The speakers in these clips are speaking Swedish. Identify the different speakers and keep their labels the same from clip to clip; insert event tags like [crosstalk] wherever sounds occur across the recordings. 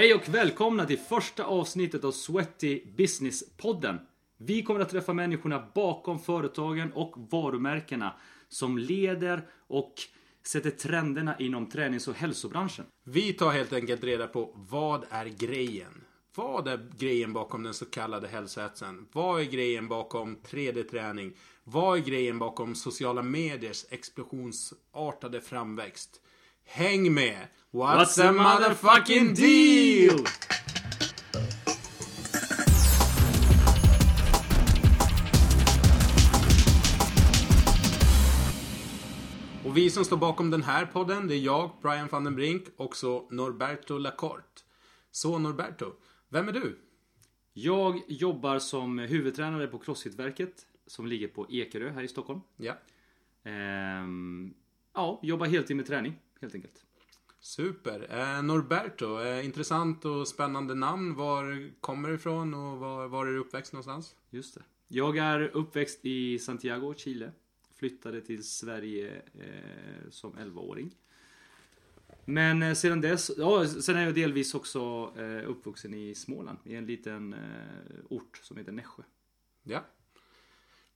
Speaker 1: Hej och välkomna till första avsnittet av Sweaty Business-podden. Vi kommer att träffa människorna bakom företagen och varumärkena som leder och sätter trenderna inom tränings och hälsobranschen.
Speaker 2: Vi tar helt enkelt reda på vad är grejen? Vad är grejen bakom den så kallade hälsohetsen? Vad är grejen bakom 3D-träning? Vad är grejen bakom sociala mediers explosionsartade framväxt? Häng med! What's the motherfucking deal? Och vi som står bakom den här podden, det är jag, Brian van den Brink, och så Norberto Lacorte. Så Norberto, vem är du?
Speaker 1: Jag jobbar som huvudtränare på Crossfit-verket som ligger på Ekerö här i Stockholm.
Speaker 2: Ja.
Speaker 1: Ehm, ja, jobbar heltid med träning helt enkelt.
Speaker 2: Super. Eh, Norberto, eh, intressant och spännande namn. Var kommer du ifrån och var, var är du uppväxt någonstans?
Speaker 1: Just det. Jag är uppväxt i Santiago, Chile. Flyttade till Sverige eh, som 11-åring. Men eh, sedan dess, ja, sen är jag delvis också eh, uppvuxen i Småland. I en liten eh, ort som heter Nässjö.
Speaker 2: Ja.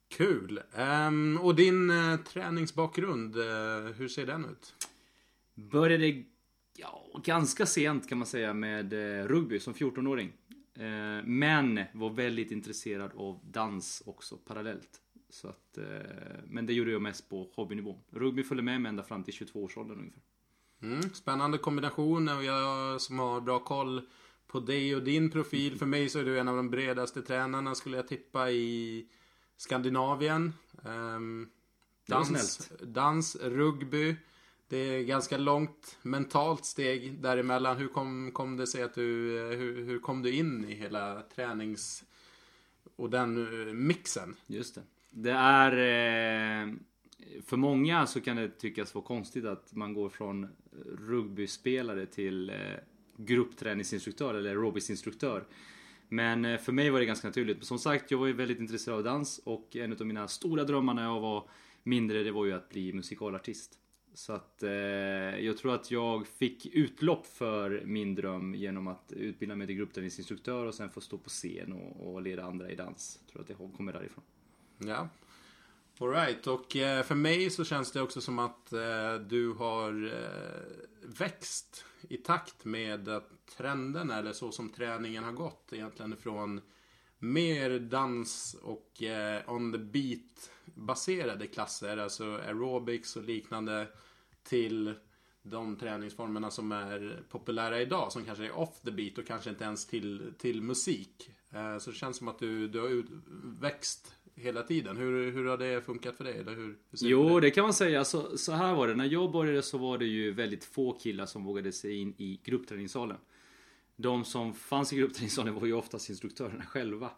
Speaker 2: Kul. Ehm, och din träningsbakgrund, hur ser den ut?
Speaker 1: Började ja, ganska sent kan man säga med eh, rugby som 14-åring. Eh, men var väldigt intresserad av dans också parallellt. Så att, eh, men det gjorde jag mest på hobbynivå. Rugby följde med mig ända fram till 22-årsåldern ungefär.
Speaker 2: Mm, spännande kombination och jag som har bra koll på dig och din profil. För mig så är du en av de bredaste tränarna skulle jag tippa i Skandinavien.
Speaker 1: Var
Speaker 2: dans, dans, rugby. Det är ganska långt mentalt steg däremellan. Hur kom, kom det sig att du, hur, hur kom du in i hela tränings och den eh, mixen?
Speaker 1: Just det. Det är... Eh, för många så kan det tyckas vara konstigt att man går från rugbyspelare till eh, gruppträningsinstruktör eller aerobicsinstruktör. Men för mig var det ganska naturligt. Som sagt, jag var ju väldigt intresserad av dans och en av mina stora drömmar när jag var mindre det var ju att bli musikalartist. Så att eh, jag tror att jag fick utlopp för min dröm genom att utbilda mig till gruppträningsinstruktör och sen få stå på scen och, och leda andra i dans. Jag tror att det kommer därifrån.
Speaker 2: Ja. Alright, och eh, för mig så känns det också som att eh, du har eh, växt i takt med att trenden eller så som träningen har gått egentligen från mer dans och eh, on the beat baserade klasser, alltså aerobics och liknande till de träningsformerna som är populära idag som kanske är off the beat och kanske inte ens till, till musik. Eh, så det känns som att du, du har ut, växt hela tiden. Hur, hur har det funkat för dig? Eller hur, hur
Speaker 1: Jo, det kan man säga. Så, så här var det. När jag började så var det ju väldigt få killar som vågade sig in i gruppträningssalen. De som fanns i gruppträningssalen var ju oftast instruktörerna själva.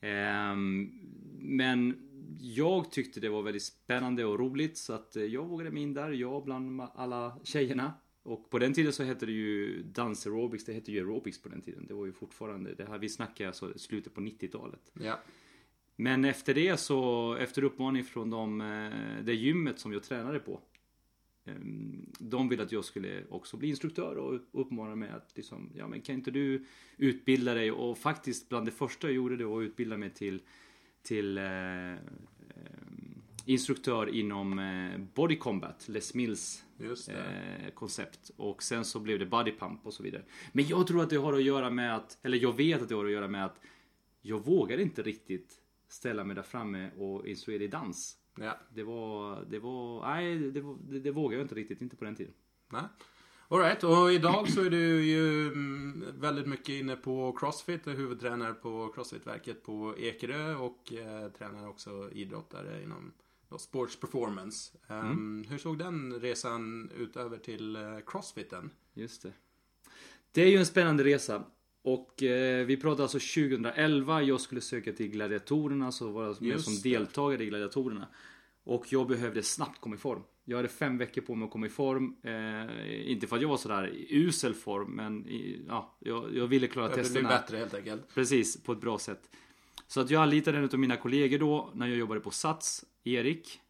Speaker 1: Ehm, men jag tyckte det var väldigt spännande och roligt så att eh, jag vågade mig in där. Jag bland alla tjejerna. Och på den tiden så hette det ju dans aerobics. Det hette ju aerobics på den tiden. Det var ju fortfarande, det här, vi snackar alltså slutet på 90-talet.
Speaker 2: Ja.
Speaker 1: Men efter det så, efter uppmaning från de, eh, det gymmet som jag tränade på. Eh, De ville att jag skulle också bli instruktör och uppmanade mig att liksom, ja men kan inte du utbilda dig? Och faktiskt bland det första jag gjorde det var att utbilda mig till, till eh, eh, instruktör inom eh, Body Combat, Les Mills eh, koncept. Och sen så blev det Body Pump och så vidare. Men jag tror att det har att göra med att, eller jag vet att det har att göra med att jag vågar inte riktigt ställa mig där framme och instruera i dans.
Speaker 2: Ja.
Speaker 1: Det var, det var, nej det, det, det vågade jag inte riktigt, inte på den tiden.
Speaker 2: Nej. Alright, och idag så är du ju mm, väldigt mycket inne på Crossfit och huvudtränare på Crossfit-verket på Ekerö och eh, tränar också idrottare inom då, sports performance. Ehm, Hur såg den resan ut över till eh, Crossfiten?
Speaker 1: Just det. Det är ju en spännande resa. Och eh, vi pratade alltså 2011, jag skulle söka till gladiatorerna så var jag med som
Speaker 2: det.
Speaker 1: deltagare i gladiatorerna. Och jag behövde snabbt komma i form. Jag hade fem veckor på mig att komma i form. Eh, inte för att jag var sådär i usel form, men i, ja, jag, jag ville klara
Speaker 2: Det blir
Speaker 1: testerna.
Speaker 2: bättre helt enkelt.
Speaker 1: Precis, på ett bra sätt. Så att jag anlitade en av mina kollegor då, när jag jobbade på Sats, Erik.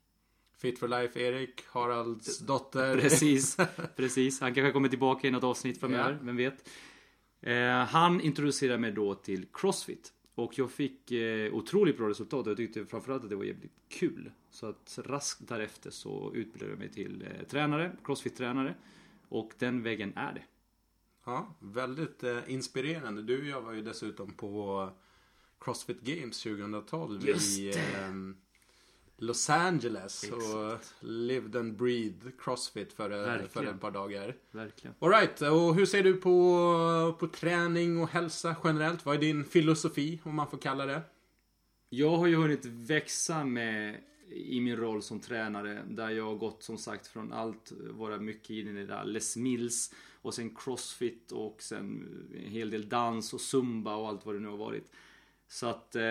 Speaker 2: Fit for Life Erik, Haralds dotter.
Speaker 1: Precis, [laughs] precis. Han kanske kommer tillbaka i något avsnitt framöver,
Speaker 2: Ja.
Speaker 1: vem vet. Eh, han introducerade mig då till Crossfit. Och jag fick eh, otroligt bra resultat. Jag tyckte framförallt att det var jävligt kul. Så att raskt därefter så utbildade jag mig till eh, tränare, Crossfit-tränare. Och den vägen är det.
Speaker 2: Ja, väldigt eh, inspirerande. Du och jag var ju dessutom på Crossfit Games 2012
Speaker 1: Just
Speaker 2: i
Speaker 1: det.
Speaker 2: eh, Los Angeles.
Speaker 1: Exakt.
Speaker 2: Och lived and breathed Crossfit för, för ett par dagar.
Speaker 1: Verkligen.
Speaker 2: Alright, och hur ser du på, på träning och hälsa generellt? Vad är din filosofi, om man får kalla det?
Speaker 1: Jag har ju hunnit växa med i min roll som tränare där jag har gått som sagt från allt, vara mycket in i det där Les Mills och sen Crossfit och sen en hel del dans och Zumba och allt vad det nu har varit. Så att eh,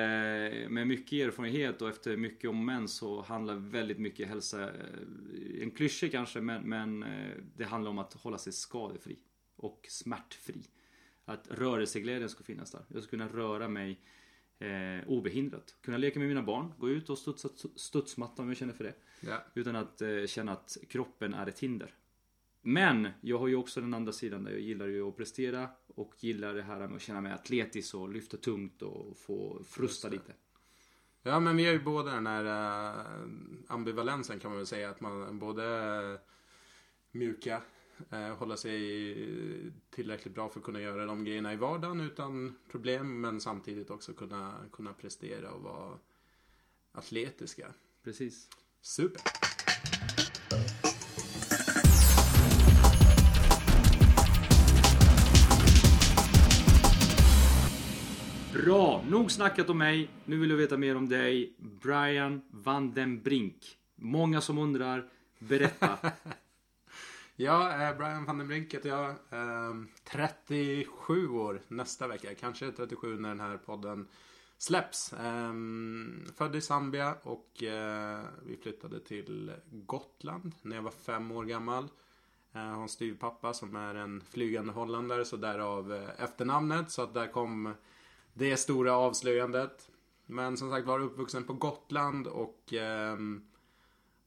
Speaker 1: med mycket erfarenhet och efter mycket om män så handlar väldigt mycket hälsa, eh, en klyscha kanske men, men eh, det handlar om att hålla sig skadefri och smärtfri. Att rörelseglädjen ska finnas där. Jag ska kunna röra mig eh, obehindrat. Kunna leka med mina barn, gå ut och studsa studsmatta om jag känner för det.
Speaker 2: Ja.
Speaker 1: Utan att eh, känna att kroppen är ett hinder. Men jag har ju också den andra sidan där jag gillar ju att prestera och gillar det här med att känna mig atletisk och lyfta tungt och få frusta lite.
Speaker 2: Ja, men vi har ju båda den här uh, ambivalensen kan man väl säga. Att man både mjuka, uh, hålla sig tillräckligt bra för att kunna göra de grejerna i vardagen utan problem. Men samtidigt också kunna, kunna prestera och vara atletiska.
Speaker 1: Precis.
Speaker 2: Super!
Speaker 1: Bra! Nog snackat om mig. Nu vill jag veta mer om dig. Brian van den Brink. Många som undrar. Berätta. [laughs]
Speaker 2: Ja, eh, Brian van den Brink heter jag. Ehm, 37 år nästa vecka. Kanske 37 när den här podden släpps. Ehm, född i Zambia och eh, vi flyttade till Gotland när jag var fem år gammal. Jag har en styvpappa som är en flygande holländare så därav efternamnet. Så att där kom det stora avslöjandet. Men som sagt var uppvuxen på Gotland och ehm,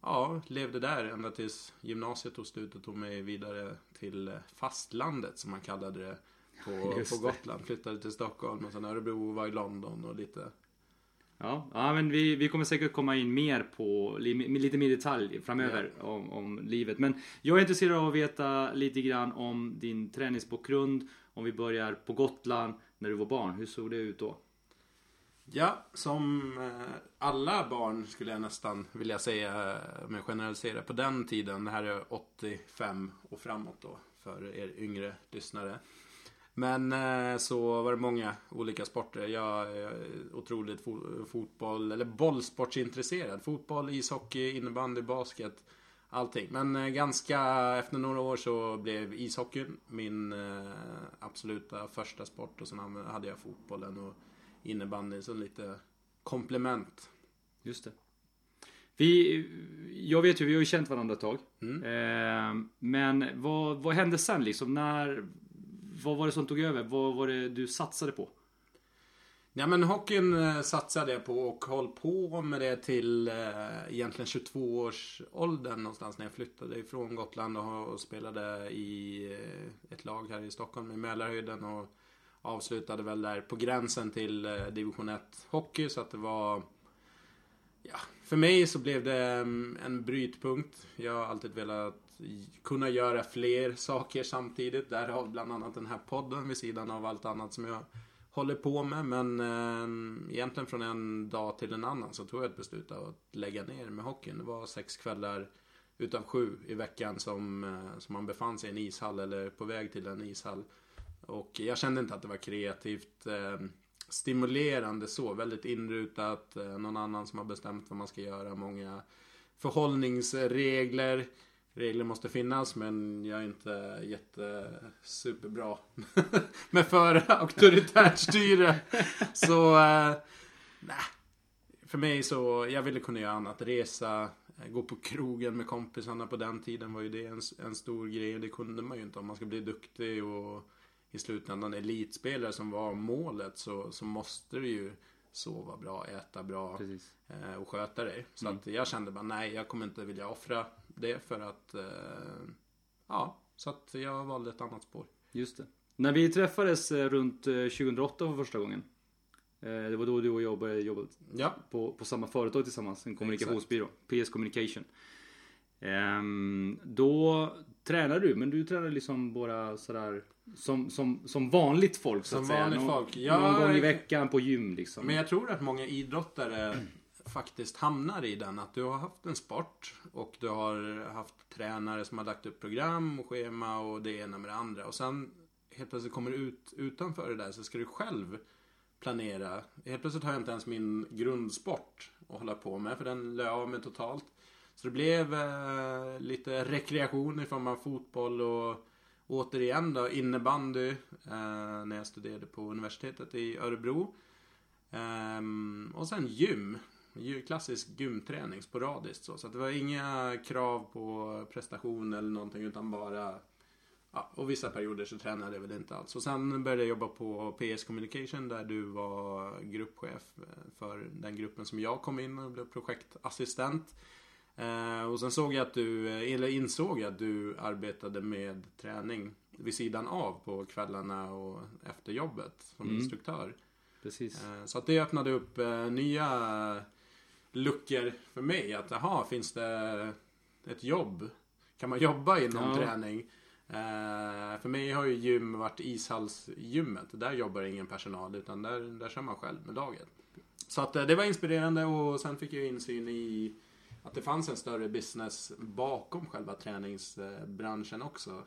Speaker 2: Ja, levde där ända tills gymnasiet tog slut och tog mig vidare till eh, fastlandet som man kallade det på, [laughs]
Speaker 1: Just
Speaker 2: på
Speaker 1: det.
Speaker 2: Gotland. Flyttade till Stockholm och sen Örebro, var i London och lite.
Speaker 1: Ja, ja men vi, vi kommer säkert komma in mer på li- lite mer detalj framöver om, om livet. Men jag är intresserad av att veta lite grann om din träningsbakgrund. Om vi börjar på Gotland när du var barn. Hur såg det ut då?
Speaker 2: Ja, som eh, alla barn skulle jag nästan vilja säga, om jag generaliserar på den tiden. Det här är 85 och framåt då för er yngre lyssnare. Men eh, så var det många olika sporter. Jag är otroligt fotboll, eller bollsportsintresserad. Fotboll, ishockey, innebandy, basket. Allting. Men eh, ganska efter några år så blev ishockeyn min eh, absoluta första sport. Och sen hade jag fotbollen och innebandy som lite komplement.
Speaker 1: Just det. Vi, jag vet ju, vi har ju känt varandra ett tag.
Speaker 2: Mm.
Speaker 1: Eh, men vad, vad hände sen liksom? När, vad var det som tog över? Vad var det du satsade på?
Speaker 2: Ja men hockeyn eh, satsade jag på och höll på med det till eh, egentligen 22 års åldern någonstans när jag flyttade ifrån Gotland och, och spelade i eh, ett lag här i Stockholm i Mälarhöjden och avslutade väl där på gränsen till eh, division 1 hockey så att det var Ja, för mig så blev det mm, en brytpunkt. Jag har alltid velat kunna göra fler saker samtidigt. Därav bland annat den här podden vid sidan av allt annat som jag håller på med. Men eh, egentligen från en dag till en annan så tog jag ett beslut att lägga ner med hockeyn. Det var sex kvällar utav sju i veckan som, eh, som man befann sig i en ishall eller på väg till en ishall. Och jag kände inte att det var kreativt eh, stimulerande så. Väldigt inrutat. Eh, någon annan som har bestämt vad man ska göra. Många förhållningsregler. Regler måste finnas men jag är inte jätte superbra [laughs] med för auktoritärt styre. Så eh, nej. För mig så, jag ville kunna göra annat. Resa, gå på krogen med kompisarna på den tiden var ju det en, en stor grej. Det kunde man ju inte om man ska bli duktig och i slutändan elitspelare som var målet så, så måste du ju sova bra, äta bra eh, och sköta dig. Så
Speaker 1: Mm.
Speaker 2: att jag kände bara nej, jag kommer inte vilja offra det för att eh, ja, så att jag valde ett annat spår.
Speaker 1: Just det. När vi träffades eh, runt eh, 2008 för första gången. Eh, det var då du och jag började jobba
Speaker 2: Ja,
Speaker 1: på, på samma företag tillsammans, en kommunikationsbyrå. PS Communication. Ehm, då tränar du, men du tränar liksom bara sådär som, som, som vanligt folk så
Speaker 2: Som
Speaker 1: att säga.
Speaker 2: vanligt
Speaker 1: Nå-
Speaker 2: folk. Ja,
Speaker 1: någon gång i veckan på gym liksom.
Speaker 2: men jag tror att många idrottare faktiskt hamnar i den. Att du har haft en sport och du har haft tränare som har lagt upp program och schema och det ena med det andra. Och sen helt plötsligt kommer du ut utanför det där så ska du själv planera. Helt plötsligt har jag inte ens min grundsport att hålla på med för den lade jag av med totalt. Så det blev eh, lite rekreation i form av fotboll och återigen då innebandy eh, när jag studerade på universitetet i Örebro. Um, och sen gym. Klassisk gymträning sporadiskt så. Så att det var inga krav på prestation eller någonting utan bara Ja, och vissa perioder så tränade jag väl inte alls. Och sen började jag jobba på PS Communication där du var gruppchef eh, för den gruppen som jag kom in och blev projektassistent. Eh, och sen såg jag att du, eh, eller insåg jag att du arbetade med träning vid sidan av på kvällarna och efter jobbet som
Speaker 1: Mm.
Speaker 2: instruktör.
Speaker 1: Precis.
Speaker 2: Så att det öppnade upp nya luckor för mig. Att jaha, finns det ett jobb? Kan man jobba inom
Speaker 1: Ja.
Speaker 2: träning? Eh, för mig har ju gym varit ishallsgymmet. Där jobbar ingen personal utan där, där kör man själv med laget. Så att eh, det var inspirerande och sen fick jag insyn i att det fanns en större business bakom själva träningsbranschen också.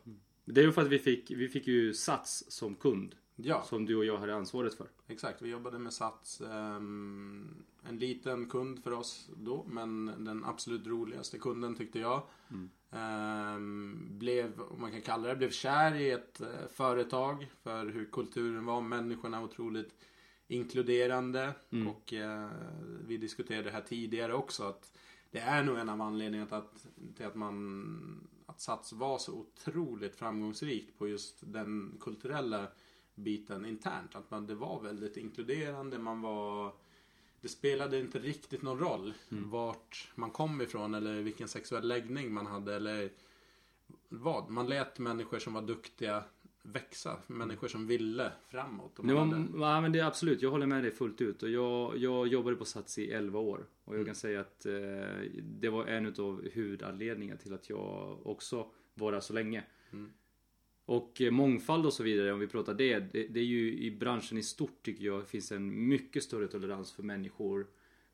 Speaker 1: Det är ju för att vi fick, vi fick ju Sats som kund.
Speaker 2: Ja.
Speaker 1: Som du och jag hade ansvaret för.
Speaker 2: Exakt, vi jobbade med Sats. ehm, en liten kund för oss då, men den absolut roligaste kunden tyckte jag. Ehm, blev, om man kan kalla det, blev kär i ett eh, företag för hur kulturen var. Människorna otroligt inkluderande. Och eh, vi diskuterade det här tidigare också. att Det är nog en av anledningarna till att, till att man att Sats var så otroligt framgångsrikt på just den kulturella biten internt. Att man, det var väldigt inkluderande. Man var... Det spelade inte riktigt någon roll vart man kom ifrån eller vilken sexuell läggning man hade eller vad. Man lät människor som var duktiga växa. Människor som ville framåt. Och man hade-
Speaker 1: ja, men det är absolut, jag håller med dig fullt ut. Och jag, jag jobbade på Sats i 11 år. Och jag
Speaker 2: Mm.
Speaker 1: kan säga att eh, det var en av huvudanledningarna till att jag också var där så länge.
Speaker 2: Mm.
Speaker 1: Och eh, mångfald och så vidare, om vi pratar det, det. Det är ju i branschen i stort tycker jag finns en mycket större tolerans för människor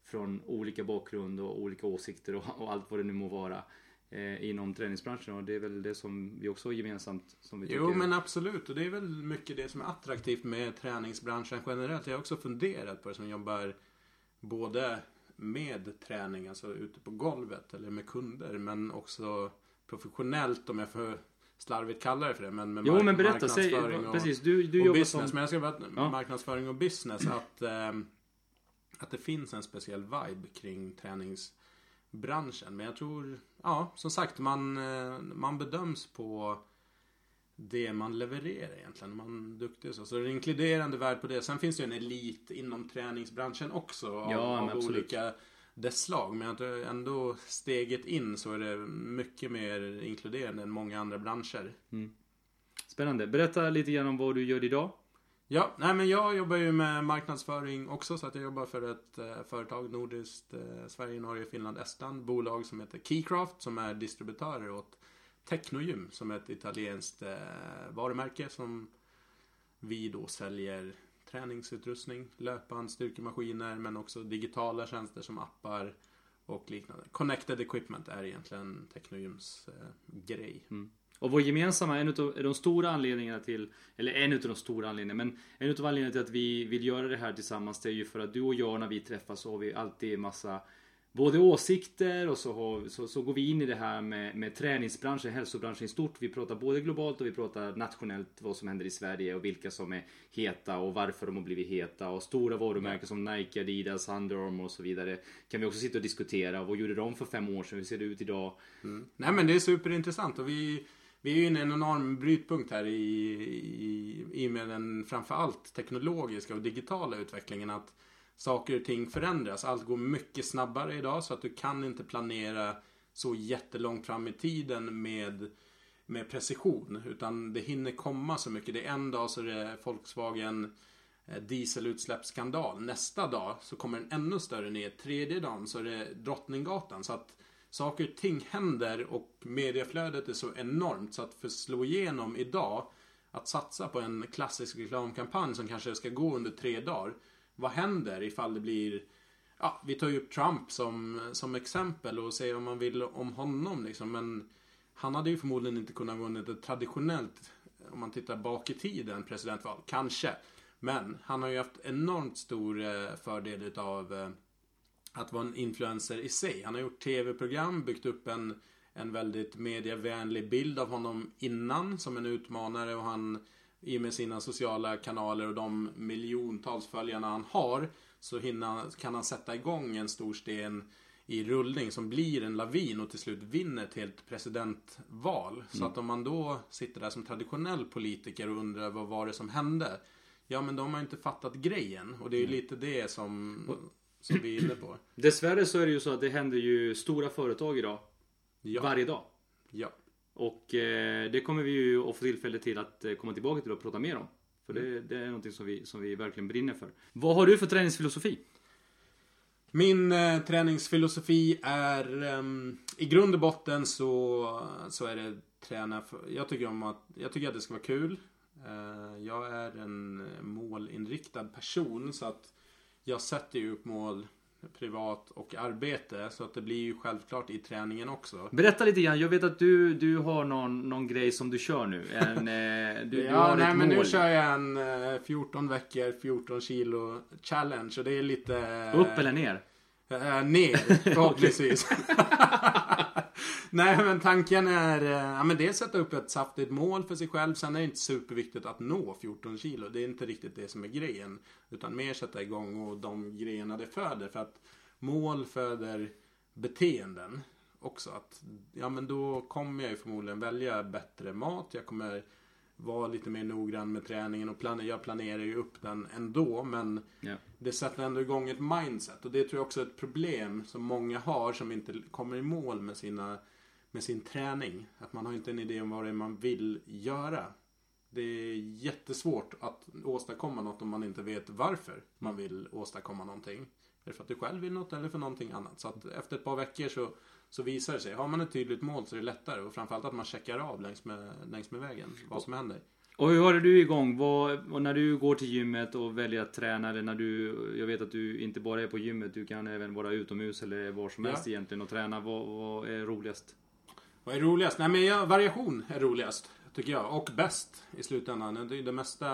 Speaker 1: från olika bakgrund och olika åsikter och, och allt vad det nu må vara. Eh, inom träningsbranschen och det är väl det som vi också har gemensamt. Som vi
Speaker 2: Jo
Speaker 1: tycker.
Speaker 2: men absolut och det är väl mycket det som är attraktivt med träningsbranschen generellt. Jag har också funderat på det som jobbar både med träning, alltså ute på golvet eller med kunder men också professionellt om jag får slarvigt kalla det för det. Men med
Speaker 1: Jo
Speaker 2: mark-
Speaker 1: men berätta, säg,
Speaker 2: marknadsföring och,
Speaker 1: precis du, du
Speaker 2: och business.
Speaker 1: som...
Speaker 2: Men jag ska bara,
Speaker 1: Ja.
Speaker 2: marknadsföring och business att, ehm, att det finns en speciell vibe kring träningsbranschen. Men jag tror, ja som sagt man, eh, man bedöms på det man levererar egentligen. Man är duktig så. Så det är en inkluderande värld på det. Sen finns det ju en elit inom träningsbranschen också. Av,
Speaker 1: Ja,
Speaker 2: av olika dess slag. Men jag tror ändå steget in så är det mycket mer inkluderande än många andra branscher.
Speaker 1: Spännande. Berätta lite grann om vad du gör idag.
Speaker 2: Ja, nej men jag jobbar ju med marknadsföring också så att jag jobbar för ett eh, företag nordiskt, eh, Sverige, Norge, Finland, Estland. Bolag som heter Keycraft som är distributörer åt Technogym som är ett italienskt eh, varumärke som vi då säljer träningsutrustning, löpband, styrkemaskiner men också digitala tjänster som appar och liknande. Connected equipment är egentligen Technogyms eh, grej. Mm.
Speaker 1: Och vår gemensamma, en utav de stora anledningarna till, eller en utav de stora anledningarna, men en utav anledningarna till att vi vill göra det här tillsammans det är ju för att du och jag när vi träffas så har vi alltid massa Både åsikter och så, har, så, så går vi in i det här med, med träningsbranschen, hälsobranschen i stort. Vi pratar både globalt och vi pratar nationellt vad som händer i Sverige och vilka som är heta och varför de har blivit heta. Och stora varumärken som Nike, Adidas, Under Armour och så vidare kan vi också sitta och diskutera. Vad gjorde de för fem år sedan? Hur ser det ut idag? Mm.
Speaker 2: Nej men det är superintressant och vi, vi är ju inne i en enorm brytpunkt här i, i, i och med den framförallt teknologiska och digitala utvecklingen att saker och ting förändras. Allt går mycket snabbare idag så att du kan inte planera så jättelångt fram i tiden med med precision. Utan det hinner komma så mycket. Det är en dag så är det Volkswagen eh, dieselutsläppsskandal. Nästa dag så kommer en ännu större ner. Tredje dagen så är det Drottninggatan. Så att saker och ting händer och medieflödet är så enormt så att för att slå igenom idag att satsa på en klassisk reklamkampanj som kanske ska gå under tre dagar. Vad händer ifall det blir Ja, vi tar ju upp Trump som, som exempel och säger vad man vill om honom liksom. Men han hade ju förmodligen inte kunnat vunnit ett traditionellt, om man tittar bak i tiden, presidentval. Kanske. Men han har ju haft enormt stor eh, fördel utav eh, att vara en influencer i sig. Han har gjort tv-program, byggt upp en, en väldigt medievänlig bild av honom innan som en utmanare och han i och med sina sociala kanaler och de miljontals följarna han har så hinna, kan han sätta igång en stor sten i rullning som blir en lavin och till slut vinner ett helt presidentval. Mm. Så att om man då sitter där som traditionell politiker och undrar vad var det som hände? Ja men de har inte fattat grejen och det är ju lite det som, som vi är inne på. [clears throat]
Speaker 1: Dessvärre så är det ju så att det händer ju stora företag idag. Ja. Varje dag.
Speaker 2: Ja.
Speaker 1: Och eh, det kommer vi ju att få tillfälle till att eh, komma tillbaka till och prata mer om. För det, mm. det, är någonting som vi, som vi verkligen brinner för. Vad har du för träningsfilosofi?
Speaker 2: Min eh, träningsfilosofi är eh, i grund och botten så, så är det träna för, jag tycker om att, jag tycker att det ska vara kul. Eh, jag är en målinriktad person så att jag sätter ju upp mål privat och arbete. Så att det blir ju självklart i träningen också.
Speaker 1: Berätta lite grann. Jag vet att du, du har någon, någon grej som du kör nu. En,
Speaker 2: eh, du, [laughs] ja, du nej men mål. nu kör jag en eh, 14 veckor, 14 kilo challenge. Och det är lite...
Speaker 1: Eh, Upp eller ner?
Speaker 2: Eh, ner, [laughs] förhoppningsvis. [laughs] Nej men tanken är, eh, ja men dels sätta upp ett saftigt mål för sig själv. Sen är det inte superviktigt att nå 14 kilo. Det är inte riktigt det som är grejen. Utan mer sätta igång och de grejerna det föder. För att mål föder beteenden också. Att, ja men då kommer jag ju förmodligen välja bättre mat. Jag kommer vara lite mer noggrann med träningen och plan jag planerar ju upp den ändå. Men yeah. det sätter ändå igång ett mindset. Och det tror jag också är ett problem som många har som inte kommer i mål med sina med sin träning. Att man har inte en idé om vad det är man vill göra. Det är jättesvårt att åstadkomma något om man inte vet varför man vill åstadkomma någonting. Är det för att du själv vill något eller för någonting annat? Så att efter ett par veckor så, så visar det sig. Har man ett tydligt mål så är det lättare. Och framförallt att man checkar av längs med, längs med vägen vad som händer.
Speaker 1: Och hur har du igång? Vad, när du går till gymmet och väljer att träna eller när du... Jag vet att du inte bara är på gymmet, du kan även vara utomhus eller var som helst egentligen och träna. Vad, vad är roligast?
Speaker 2: Vad är roligast? Nej men ja, variation är roligast. Tycker jag. Och bäst i slutändan. Det, det mesta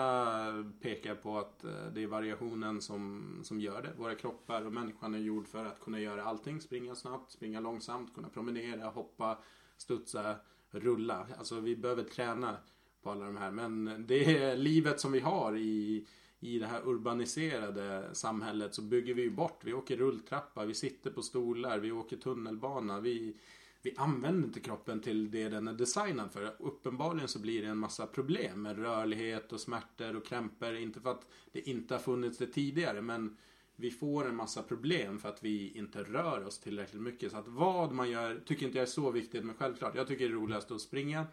Speaker 2: pekar på att eh, det är variationen som, som gör det. Våra kroppar och människan är gjord för att kunna göra allting. Springa snabbt, springa långsamt, kunna promenera, hoppa, studsa, rulla. Alltså vi behöver träna på alla de här. Men det är livet som vi har i, i det här urbaniserade samhället så bygger vi ju bort. Vi åker rulltrappa, vi sitter på stolar, vi åker tunnelbana. Vi, vi använder inte kroppen till det den är designad för. Uppenbarligen så blir det en massa problem med rörlighet och smärtor och krämpor. Inte för att det inte har funnits det tidigare men vi får en massa problem för att vi inte rör oss tillräckligt mycket. Så att vad man gör tycker inte jag är så viktigt men självklart. Jag tycker det är roligast att springa.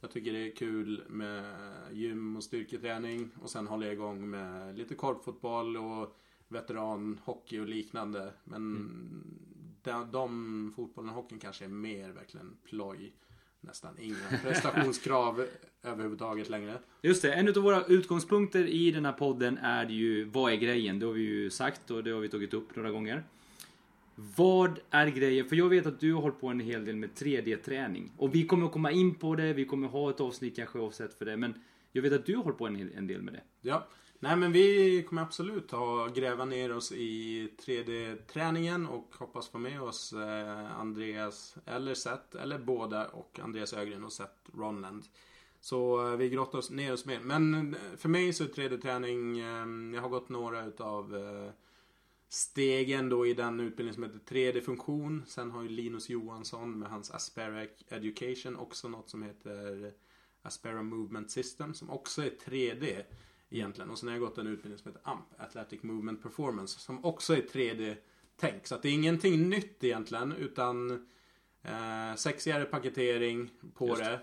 Speaker 2: Jag tycker det är kul med gym och styrketräning och sen håller jag igång med lite korpfotboll och veteranhockey och liknande. Men mm de, de fotbollen och hockeyn kanske är mer verkligen ploj. Nästan inga [laughs] prestationskrav överhuvudtaget längre.
Speaker 1: Just det, en av våra utgångspunkter i den här podden är ju vad är grejen? Det har vi ju sagt och det har vi tagit upp några gånger. Vad är grejen? För jag vet att du har hållit på en hel del med 3D-träning. Och vi kommer att komma in på det, vi kommer ha ett avsnitt kanske avsett för det. Men jag vet att du har hållit på en, en del med det.
Speaker 2: Ja, Nej men vi kommer absolut ha gräva ner oss i 3D-träningen och hoppas få med oss eh, Andreas eller Seth, eller båda och Andreas Ögren och Seth Ronland. Så eh, vi grottar oss ner oss mer. Men eh, för mig så är 3D-träning, jag har gått några utav stegen då i den utbildning som heter 3D-funktion. Sen har ju Linus Johansson med hans Aspera Education också något som heter Aspera Movement System som också är 3D egentligen. Och sen har jag gått en utbildning som heter AMP, Athletic Movement Performance, som också är 3D-tänk. Så det är ingenting nytt egentligen, utan eh, sexigare paketering på Just. det.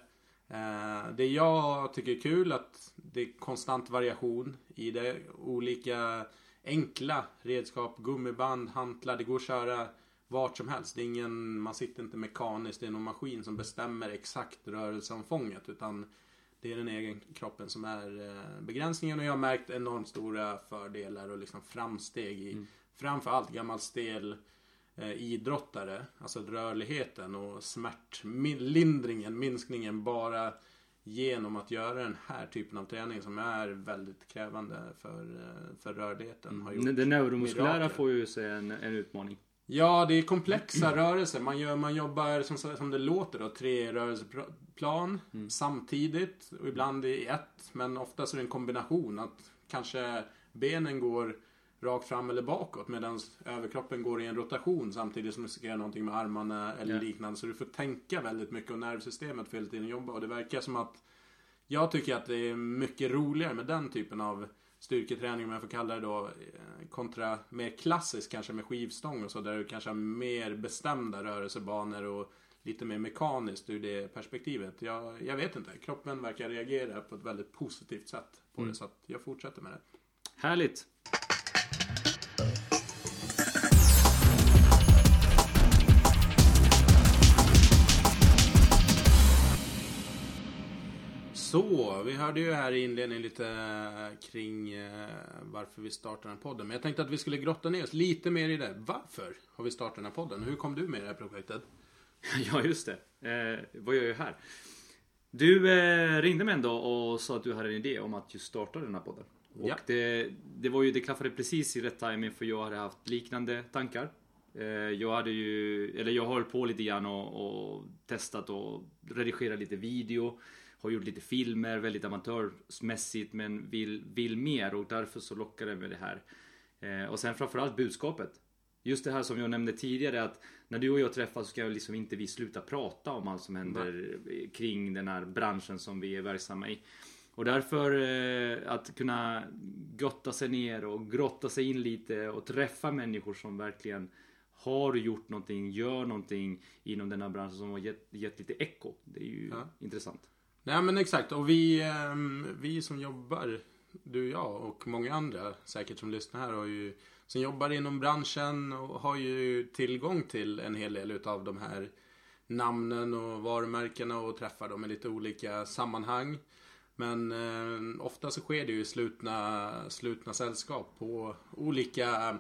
Speaker 2: Eh, det jag tycker är kul att det är konstant variation i det. Olika enkla redskap, gummiband, hantlar. Det går att köra vart som helst. Det är ingen, man sitter inte mekaniskt i någon maskin som bestämmer exakt rörelseomfånget. Utan det är den egen kroppen som är eh, begränsningen. Och jag har märkt enormt stora fördelar och liksom framsteg i mm. framförallt gammal stel eh, idrottare. Alltså rörligheten och smärtlindringen, minskningen bara genom att göra den här typen av träning som är väldigt krävande för, eh, för rörligheten. Har
Speaker 1: gjort det neuromuskulära mirakel. får ju sig en, en utmaning.
Speaker 2: Ja, det är komplexa rörelser. Man, gör, man jobbar som, som det låter då, tre rörelseplan mm. samtidigt. Och ibland i ett. Men oftast är det en kombination. Att kanske benen går rakt fram eller bakåt medan överkroppen går i en rotation samtidigt som du ska göra någonting med armarna eller yeah. liknande. Så du får tänka väldigt mycket och nervsystemet får hela tiden jobba. Och det verkar som att jag tycker att det är mycket roligare med den typen av styrketräning, om jag får kalla det då, eh, kontra mer klassisk kanske med skivstång och så, där du kanske har mer bestämda rörelsebanor och lite mer mekaniskt ur det perspektivet. Jag, jag vet inte, kroppen verkar reagera på ett väldigt positivt sätt på mm. det, så att jag fortsätter med det.
Speaker 1: Härligt!
Speaker 2: Så, vi hörde ju här i inledningen lite eh, kring eh, varför vi startar den här podden. Men jag tänkte att vi skulle grotta ner oss lite mer i det. Varför har vi startat den här podden? Hur kom du med i det här projektet? [laughs]
Speaker 1: Ja, just det. Eh, vad gör jag här? Du eh, ringde mig en dag och sa att du hade en idé om att just starta den här podden. Och ja. det, det var ju, det klaffade precis i rätt timing för jag hade haft liknande tankar. Eh, jag hade ju, eller jag höll på lite grann och, och testat och redigerat lite video har gjort lite filmer, väldigt amatörsmässigt men vill, vill mer och därför så lockar det med det här. Eh, och sen framförallt budskapet. Just det här som jag nämnde tidigare att när du och jag träffas så ska liksom inte vi sluta prata om allt som händer Nej. kring den här branschen som vi är verksamma i. Och därför eh, att kunna gotta sig ner och grotta sig in lite och träffa människor som verkligen har gjort någonting, gör någonting inom den här branschen som har gett, gett lite eko. Det är ju ja. intressant.
Speaker 2: Nej men exakt och vi, ehm, vi som jobbar, du och jag och många andra säkert som lyssnar här har ju som jobbar inom branschen och har ju tillgång till en hel del utav de här namnen och varumärkena och träffar dem i lite olika sammanhang. Men eh, ofta så sker det ju i slutna, slutna sällskap på olika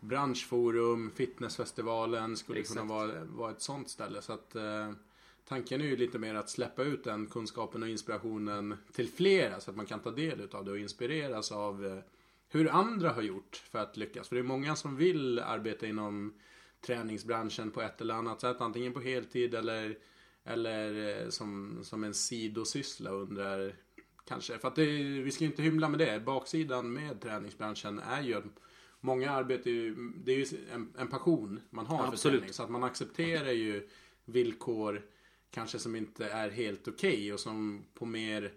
Speaker 2: branschforum, fitnessfestivalen skulle Exakt. kunna vara, vara ett sånt ställe. Så att eh, Tanken är ju lite mer att släppa ut den kunskapen och inspirationen till flera så att man kan ta del av det och inspireras av eh, hur andra har gjort för att lyckas. För det är många som vill arbeta inom träningsbranschen på ett eller annat sätt. Antingen på heltid eller, eller eh, som, som en sidosyssla under kanske. För att det, vi ska inte hymla med det. Baksidan med träningsbranschen är ju att många arbetar ju, det är ju en, en passion man har Absolut. för träning. Så att man accepterar ju villkor kanske som inte är helt okej okay och som på mer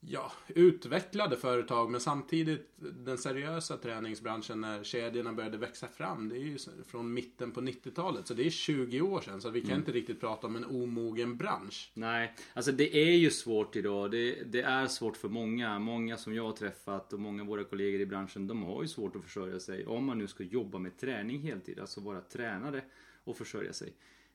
Speaker 2: ja, utvecklade företag men samtidigt den seriösa träningsbranschen när kedjorna började växa fram. Det är ju från mitten på 90-talet så det är 20 år sedan så vi kan mm. inte riktigt prata om en omogen bransch.
Speaker 1: Nej, alltså det är ju svårt idag. Det, det, är svårt för många. Många som jag har träffat och många av våra kollegor i branschen de har ju svårt att försörja sig om man nu ska jobba med träning heltid. Alltså vara tränare och försörja sig.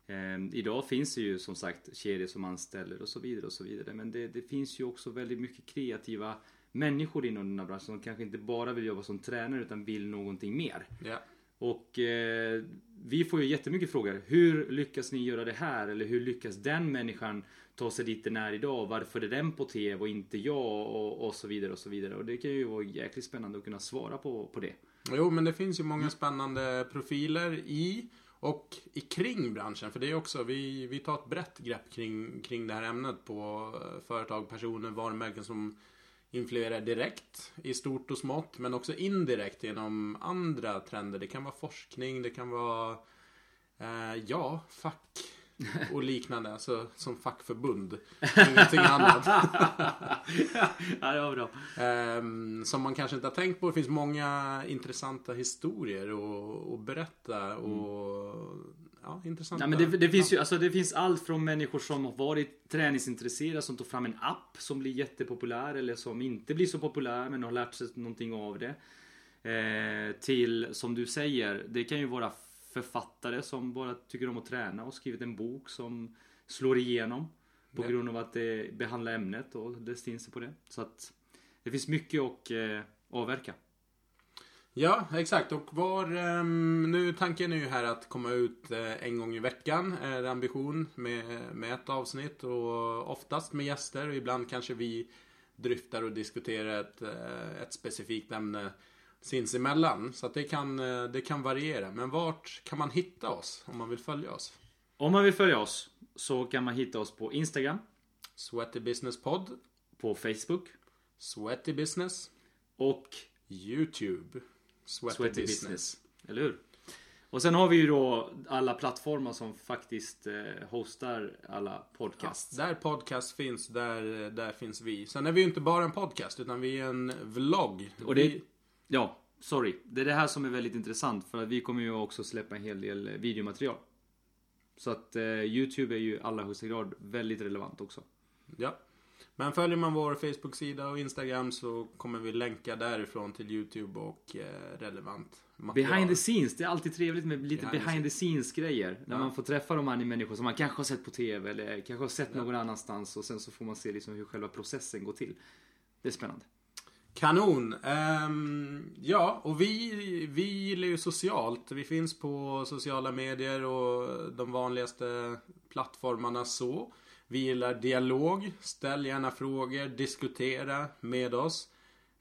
Speaker 1: Eh, idag finns det ju som sagt kedjor som anställer och så vidare och så vidare. Men det, det, finns ju också väldigt mycket kreativa människor inom den här branschen som kanske inte bara vill jobba som tränare utan vill någonting mer.
Speaker 2: Ja.
Speaker 1: Och eh, vi får ju jättemycket frågor. Hur lyckas ni göra det här? Eller hur lyckas den människan ta sig dit den är idag? Varför är den på TV och inte jag? Och, och så vidare och så vidare. Och det kan ju vara jäkligt spännande att kunna svara på, på det.
Speaker 2: Jo, men det finns ju många spännande profiler i och i kring branschen, för det är också, vi, vi tar ett brett grepp kring, kring det här ämnet på eh, företag, personer, varumärken som influerar direkt i stort och smått, men också indirekt genom andra trender. Det kan vara forskning, det kan vara, eh, ja, fack och liknande, alltså som fackförbund. Ingenting annat. [laughs]
Speaker 1: ja, det var bra.
Speaker 2: Um, som man kanske inte har tänkt på. Det finns många intressanta historier att, berätta. Och mm. ja, intressant.
Speaker 1: Ja, men det, det, finns ju, alltså, det finns allt från människor som har varit träningsintresserade som tog fram en app som blir jättepopulär eller som inte blir så populär men har lärt sig någonting av det. Eh, till, som du säger, det kan ju vara författare som bara tycker om att träna och skrivit en bok som slår igenom. På
Speaker 2: Ja.
Speaker 1: grund av att det behandlar ämnet och dess vinster på det. Så att det finns mycket att eh, avverka.
Speaker 2: Ja, exakt. Och var, ehm, nu tanken är ju här att komma ut eh, en gång i veckan. Är ambition med, med ett avsnitt och oftast med gäster och ibland kanske vi dryftar och diskuterar ett, eh, ett specifikt ämne sinsemellan. Så det kan, eh, det kan variera. Men vart kan man hitta oss om man vill följa oss?
Speaker 1: Om man vill följa oss så kan man hitta oss på Instagram,
Speaker 2: Sweaty Business Pod,
Speaker 1: på Facebook
Speaker 2: Sweaty Business,
Speaker 1: och
Speaker 2: YouTube. Sweaty,
Speaker 1: Sweaty
Speaker 2: Business.
Speaker 1: Business. Eller hur? Och sen har vi ju då alla plattformar som faktiskt eh, hostar alla
Speaker 2: Ja,
Speaker 1: podcasts.
Speaker 2: där podcast finns, där, där finns vi. Sen är vi ju inte bara en podcast, utan vi är en vlogg.
Speaker 1: Och det,
Speaker 2: vi,
Speaker 1: ja, sorry. Det är det här som är väldigt intressant för att vi kommer ju också släppa en hel del eh, videomaterial. Så att eh, Youtube är ju i allra högsta grad väldigt relevant också.
Speaker 2: ja. Men följer man vår Facebook-sida och Instagram så kommer vi länka därifrån till YouTube och eh, relevant material.
Speaker 1: Behind the scenes, det är alltid trevligt med lite
Speaker 2: Behind the
Speaker 1: behind the scenes grejer. När
Speaker 2: Ja.
Speaker 1: man får träffa de här människor som man kanske har sett på TV eller kanske har sett någon annanstans och sen så får man se liksom hur själva processen går till. Det är spännande.
Speaker 2: Kanon! Um, ja, och vi, vi gillar ju socialt. Vi finns på sociala medier och de vanligaste plattformarna så. Vi gillar dialog. Ställ gärna frågor, diskutera med oss.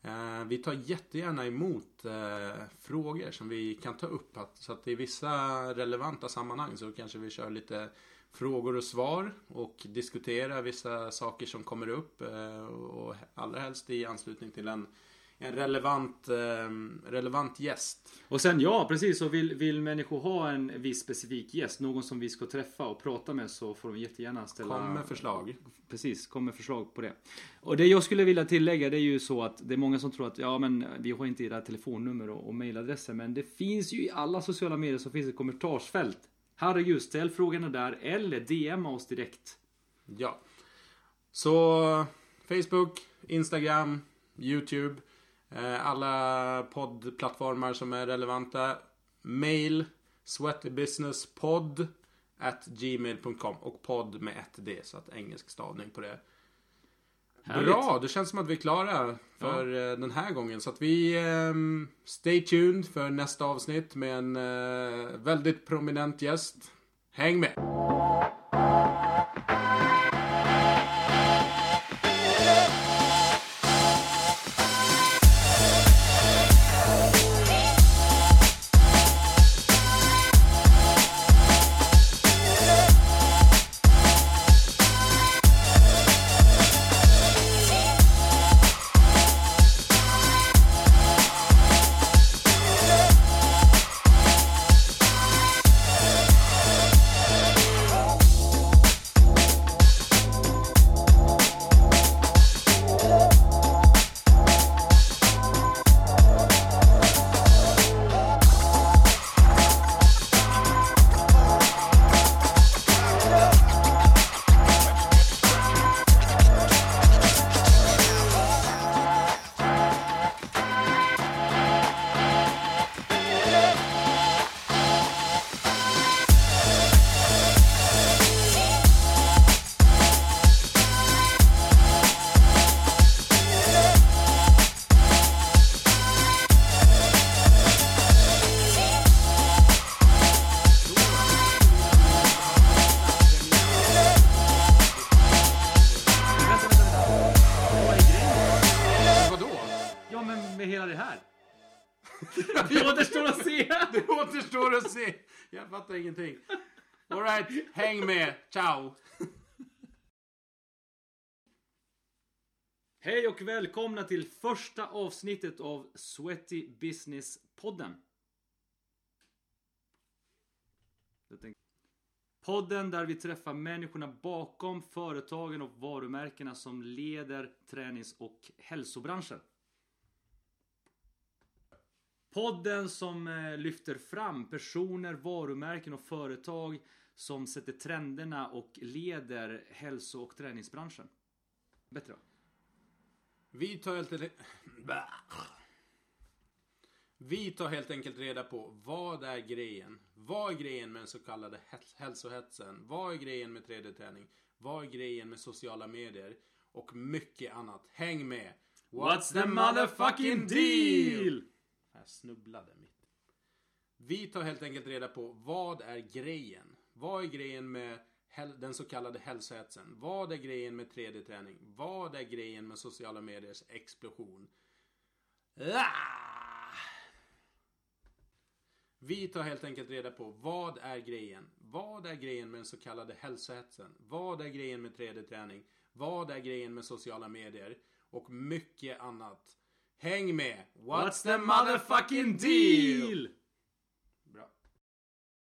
Speaker 2: Uh, vi tar jättegärna emot uh, frågor som vi kan ta upp. Att, så att i vissa relevanta sammanhang så kanske vi kör lite frågor och svar och diskutera vissa saker som kommer upp. Eh, och allra helst i anslutning till en, en relevant, eh, relevant gäst.
Speaker 1: Och sen ja, precis. Så vill, vill människor ha en viss specifik gäst, någon som vi ska träffa och prata med så får de jättegärna ställa...
Speaker 2: Kom med förslag.
Speaker 1: Precis, kom med förslag på det. Och det jag skulle vilja tillägga det är ju så att det är många som tror att ja men vi har inte era telefonnummer och, och mailadresser men det finns ju i alla sociala medier så finns ett kommentarsfält. Herregud, ställ frågorna där eller DMa oss direkt.
Speaker 2: Ja. Så Facebook, Instagram, YouTube. Eh, alla poddplattformar som är relevanta. Mail sweatybusinesspodd at gmail.com och podd med ett D så att engelsk stavning på det.
Speaker 1: Härligt.
Speaker 2: Bra, det känns som att vi är klara för eh, den här gången. Så att vi ehm, stay tuned för nästa avsnitt med en eh, väldigt prominent gäst. Häng med! Fattar ingenting. Alright, häng med. Ciao!
Speaker 1: Hej och välkomna till första avsnittet av Sweaty Business-podden. Podden där vi träffar människorna bakom företagen och varumärkena som leder tränings och hälsobranschen. Podden som eh, lyfter fram personer, varumärken och företag som sätter trenderna och leder hälso och träningsbranschen. Bättre va?
Speaker 2: Vi tar helt enkelt... Vi tar helt enkelt reda på vad är grejen? Vad är grejen med den så kallade häls- hälsohetsen? Vad är grejen med 3D-träning? Vad är grejen med sociala medier? Och mycket annat. Häng med!
Speaker 1: What's the motherfucking deal?
Speaker 2: Jag snubblade mitt. Vi tar helt enkelt reda på vad är grejen? Vad är grejen med den så kallade hälsohetsen? Vad är grejen med 3D-träning? Vad är grejen med sociala mediers explosion? Ah! Vi tar helt enkelt reda på vad är grejen? Vad är grejen med den så kallade hälsohetsen? Vad är grejen med 3D-träning? Vad är grejen med sociala medier? Och mycket annat. Häng med!
Speaker 1: What's the motherfucking deal?